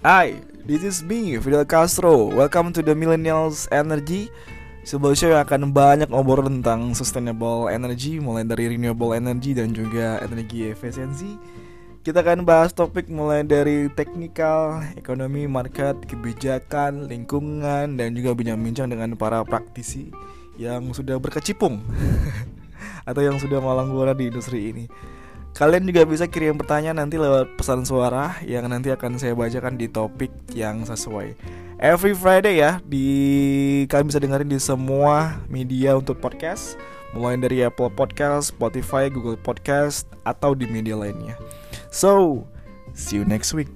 Hi, this is me, Fidel Castro. Welcome to the Millennials Energy. Sebuah show yang akan banyak ngobrol tentang sustainable energy, mulai dari renewable energy dan juga energi efisiensi. Kita akan bahas topik mulai dari teknikal, ekonomi, market, kebijakan, lingkungan, dan juga bincang-bincang dengan para praktisi yang sudah berkecimpung atau yang sudah malang di industri ini. Kalian juga bisa kirim pertanyaan nanti lewat pesan suara yang nanti akan saya bacakan di topik yang sesuai. Every Friday ya, di kalian bisa dengerin di semua media untuk podcast, mulai dari Apple Podcast, Spotify, Google Podcast, atau di media lainnya. So, see you next week.